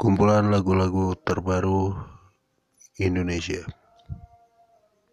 kumpulan lagu-lagu terbaru Indonesia.